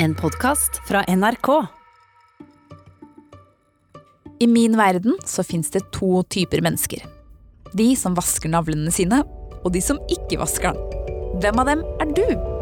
En podkast fra NRK. I min verden så fins det to typer mennesker. De som vasker navlene sine, og de som ikke vasker den. Hvem av dem er du?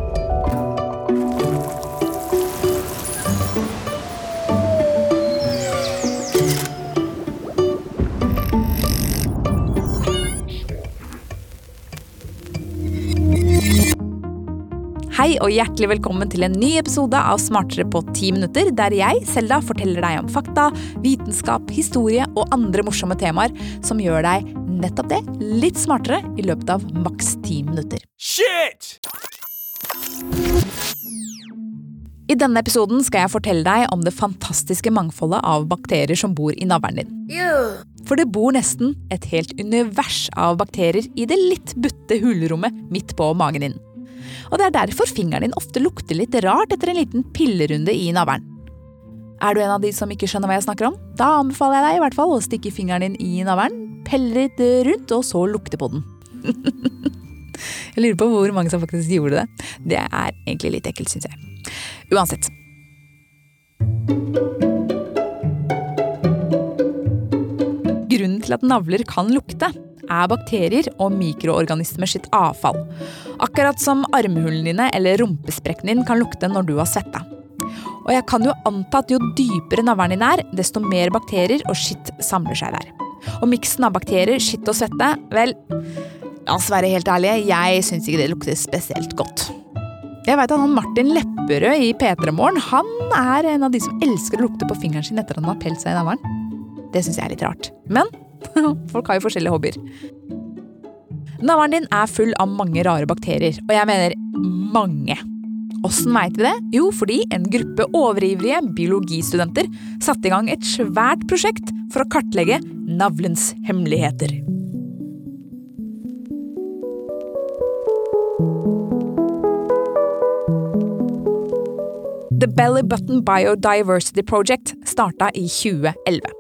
Hei og hjertelig velkommen til en ny episode av Smartere på ti minutter, der jeg, Selda, forteller deg om fakta, vitenskap, historie og andre morsomme temaer som gjør deg nettopp det litt smartere i løpet av maks ti minutter. Shit! I denne episoden skal jeg fortelle deg om det fantastiske mangfoldet av bakterier som bor i navlen din. For det bor nesten et helt univers av bakterier i det litt butte hulrommet midt på magen din. Og det er derfor fingeren din ofte lukter litt rart etter en liten pillerunde i navlen. Er du en av de som ikke skjønner hva jeg snakker om? Da anbefaler jeg deg i hvert fall å stikke fingeren din i navlen, pelle litt rundt, og så lukte på den. jeg lurer på hvor mange som faktisk gjorde det. Det er egentlig litt ekkelt, syns jeg. Uansett. Grunnen til at navler kan lukte, er bakterier og mikroorganismer sitt avfall. Akkurat som armhulene dine eller rumpesprekken din kan lukte når du har svetta. Og jeg kan jo anta at jo dypere navlen din er, desto mer bakterier og skitt samler seg der. Og miksen av bakterier, skitt og svette, vel, la oss være helt ærlige, jeg syns ikke det lukter spesielt godt. Jeg vet at han Martin Lepperød i P3 Morgen han er en av de som elsker å lukte på fingeren sin etter at han har pelt seg i navlen. Det syns jeg er litt rart. Men folk har jo forskjellige hobbyer. Navlen din er full av mange rare bakterier, og jeg mener mange. Åssen veit vi det? Jo, fordi en gruppe overivrige biologistudenter satte i gang et svært prosjekt for å kartlegge navlens hemmeligheter. The Belly Button Biodiversity Project starta i 2011.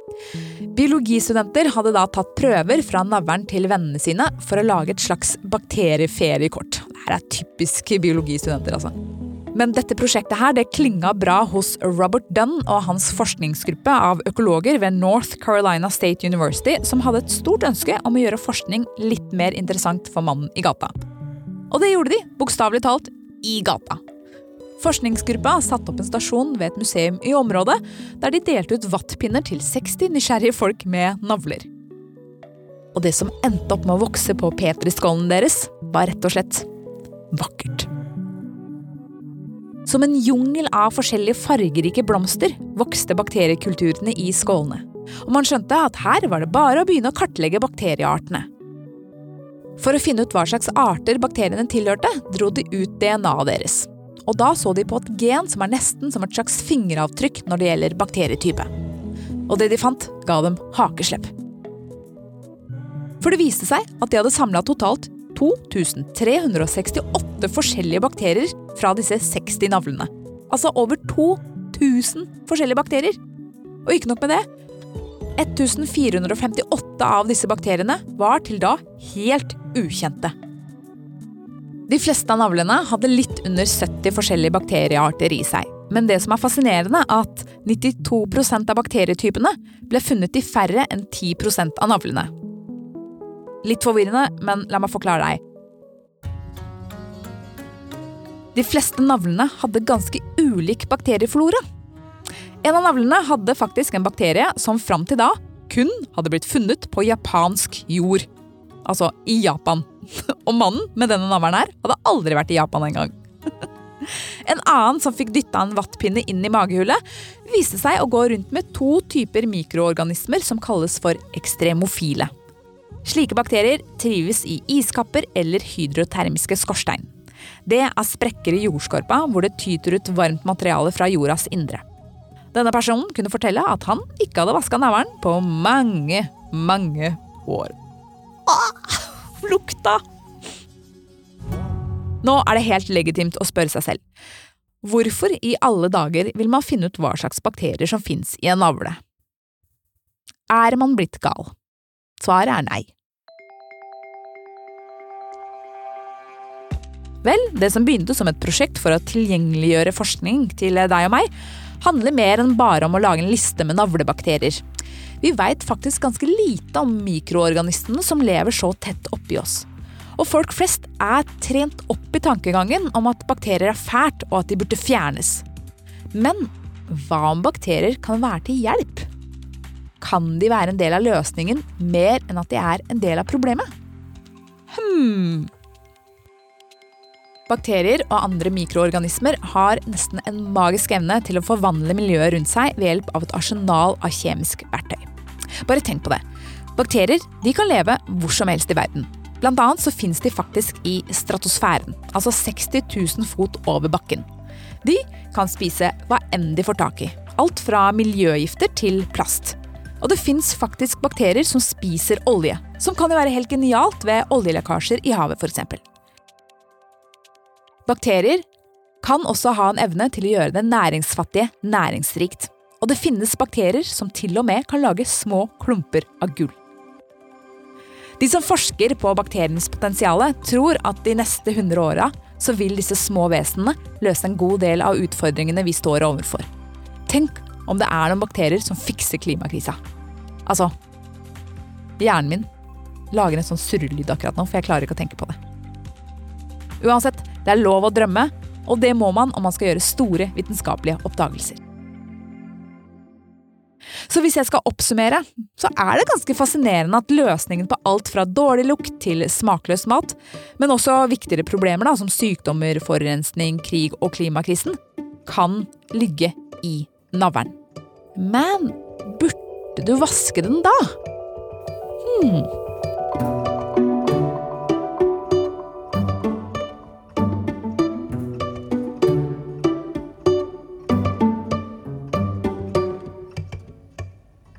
Biologistudenter hadde da tatt prøver fra navlen til vennene sine for å lage et slags bakterieferiekort. Dette er typisk biologistudenter, altså. Men dette prosjektet her, det klinga bra hos Robert Dunn og hans forskningsgruppe av økologer ved North Carolina State University, som hadde et stort ønske om å gjøre forskning litt mer interessant for mannen i gata. Og det gjorde de, bokstavelig talt, i gata. Forskningsgruppa satte opp en stasjon ved et museum i området, der de delte ut vattpinner til 60 nysgjerrige folk med navler. Og det som endte opp med å vokse på petriskålen deres, var rett og slett vakkert. Som en jungel av forskjellige fargerike blomster vokste bakteriekulturene i skålene. Og man skjønte at her var det bare å begynne å kartlegge bakterieartene. For å finne ut hva slags arter bakteriene tilhørte, dro de ut DNA-et deres. Og da så de på et gen som er nesten som et slags fingeravtrykk når det gjelder bakterietype. Og det de fant, ga dem hakeslepp. For det viste seg at de hadde samla totalt 2368 forskjellige bakterier fra disse 60 navlene. Altså over 2000 forskjellige bakterier. Og ikke nok med det. 1458 av disse bakteriene var til da helt ukjente. De fleste av navlene hadde litt under 70 forskjellige bakteriearter i seg. Men det som er fascinerende, er at 92% av bakterietypene ble funnet i færre enn 10% av navlene. Litt forvirrende, men la meg forklare deg. De fleste navlene hadde ganske ulik bakterieflora. En av navlene hadde faktisk en bakterie som fram til da kun hadde blitt funnet på japansk jord. Altså i Japan. Og mannen med denne navlen her hadde aldri vært i Japan engang. En annen som fikk dytta en vattpinne inn i magehullet, viste seg å gå rundt med to typer mikroorganismer som kalles for ekstremofile. Slike bakterier trives i iskapper eller hydrotermiske skorstein. Det er sprekker i jordskorpa hvor det tyter ut varmt materiale fra jordas indre. Denne personen kunne fortelle at han ikke hadde vaska navlen på mange, mange år. Lukta! Nå er det helt legitimt å spørre seg selv. Hvorfor i alle dager vil man finne ut hva slags bakterier som fins i en navle? Er man blitt gal? Svaret er nei. Vel, det som begynte som et prosjekt for å tilgjengeliggjøre forskning til deg og meg, handler mer enn bare om å lage en liste med navlebakterier. Vi veit faktisk ganske lite om mikroorganismene som lever så tett oppi oss. Og folk flest er trent opp i tankegangen om at bakterier er fælt og at de burde fjernes. Men hva om bakterier kan være til hjelp? Kan de være en del av løsningen mer enn at de er en del av problemet? Hm Bakterier og andre mikroorganismer har nesten en magisk evne til å forvandle miljøet rundt seg ved hjelp av et arsenal av kjemisk verktøy. Bare tenk på det. Bakterier de kan leve hvor som helst i verden. Blant annet så finnes de faktisk i stratosfæren, altså 60 000 fot over bakken. De kan spise hva enn de får tak i. Alt fra miljøgifter til plast. Og det fins faktisk bakterier som spiser olje, som kan jo være helt genialt ved oljelekkasjer i havet f.eks. Bakterier kan også ha en evne til å gjøre det næringsfattige næringsrikt. Og det finnes bakterier som til og med kan lage små klumper av gull. De som forsker på bakterienes potensial, tror at de neste 100 åra så vil disse små vesenene løse en god del av utfordringene vi står overfor. Tenk om det er noen bakterier som fikser klimakrisa. Altså Hjernen min lager en sånn surrelyd akkurat nå, for jeg klarer ikke å tenke på det. Uansett, det er lov å drømme, og det må man om man skal gjøre store vitenskapelige oppdagelser. Så hvis jeg skal oppsummere, så er det ganske fascinerende at løsningen på alt fra dårlig lukt til smakløs mat, men også viktigere problemer da, som sykdommer, forurensning, krig og klimakrisen, kan ligge i navlen. Men burde du vaske den da? Hmm.